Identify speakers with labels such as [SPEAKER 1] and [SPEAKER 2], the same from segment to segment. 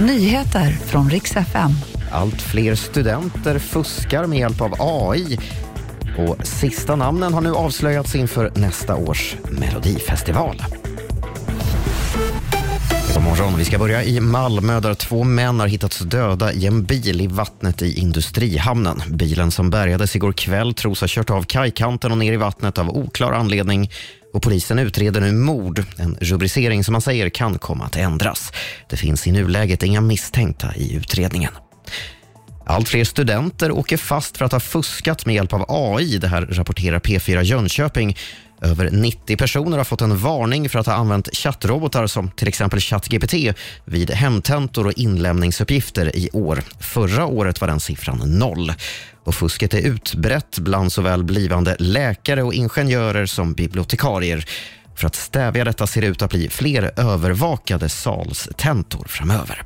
[SPEAKER 1] Nyheter från riks FM.
[SPEAKER 2] Allt fler studenter fuskar med hjälp av AI. Och sista namnen har nu avslöjats inför nästa års Melodifestival. Morgon. Vi ska börja i Malmö där två män har hittats döda i en bil i vattnet i Industrihamnen. Bilen som bärgades igår kväll tros ha kört av kajkanten och ner i vattnet av oklar anledning. Och polisen utreder nu mord, en rubricering som man säger kan komma att ändras. Det finns i nuläget inga misstänkta i utredningen. Allt fler studenter åker fast för att ha fuskat med hjälp av AI. Det här rapporterar P4 Jönköping. Över 90 personer har fått en varning för att ha använt chattrobotar som till exempel ChatGPT vid hemtentor och inlämningsuppgifter i år. Förra året var den siffran noll. Och fusket är utbrett bland såväl blivande läkare och ingenjörer som bibliotekarier. För att stävja detta ser det ut att bli fler övervakade salstentor framöver.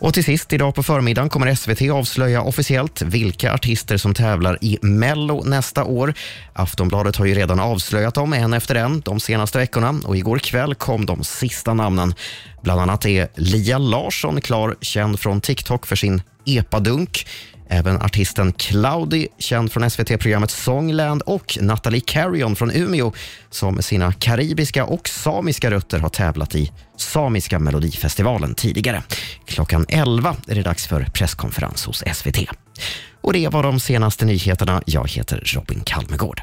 [SPEAKER 2] Och till sist, idag på förmiddagen kommer SVT avslöja officiellt vilka artister som tävlar i Mello nästa år. Aftonbladet har ju redan avslöjat dem en efter en de senaste veckorna och igår kväll kom de sista namnen. Bland annat är Lia Larsson klar, känd från TikTok för sin epadunk. Även artisten Cloudy, känd från SVT-programmet Songland och Natalie Carrion från Umeå som med sina karibiska och samiska rötter har tävlat i Samiska melodifestivalen tidigare. Klockan 11 är det dags för presskonferens hos SVT. Och Det var de senaste nyheterna. Jag heter Robin Kalmegård.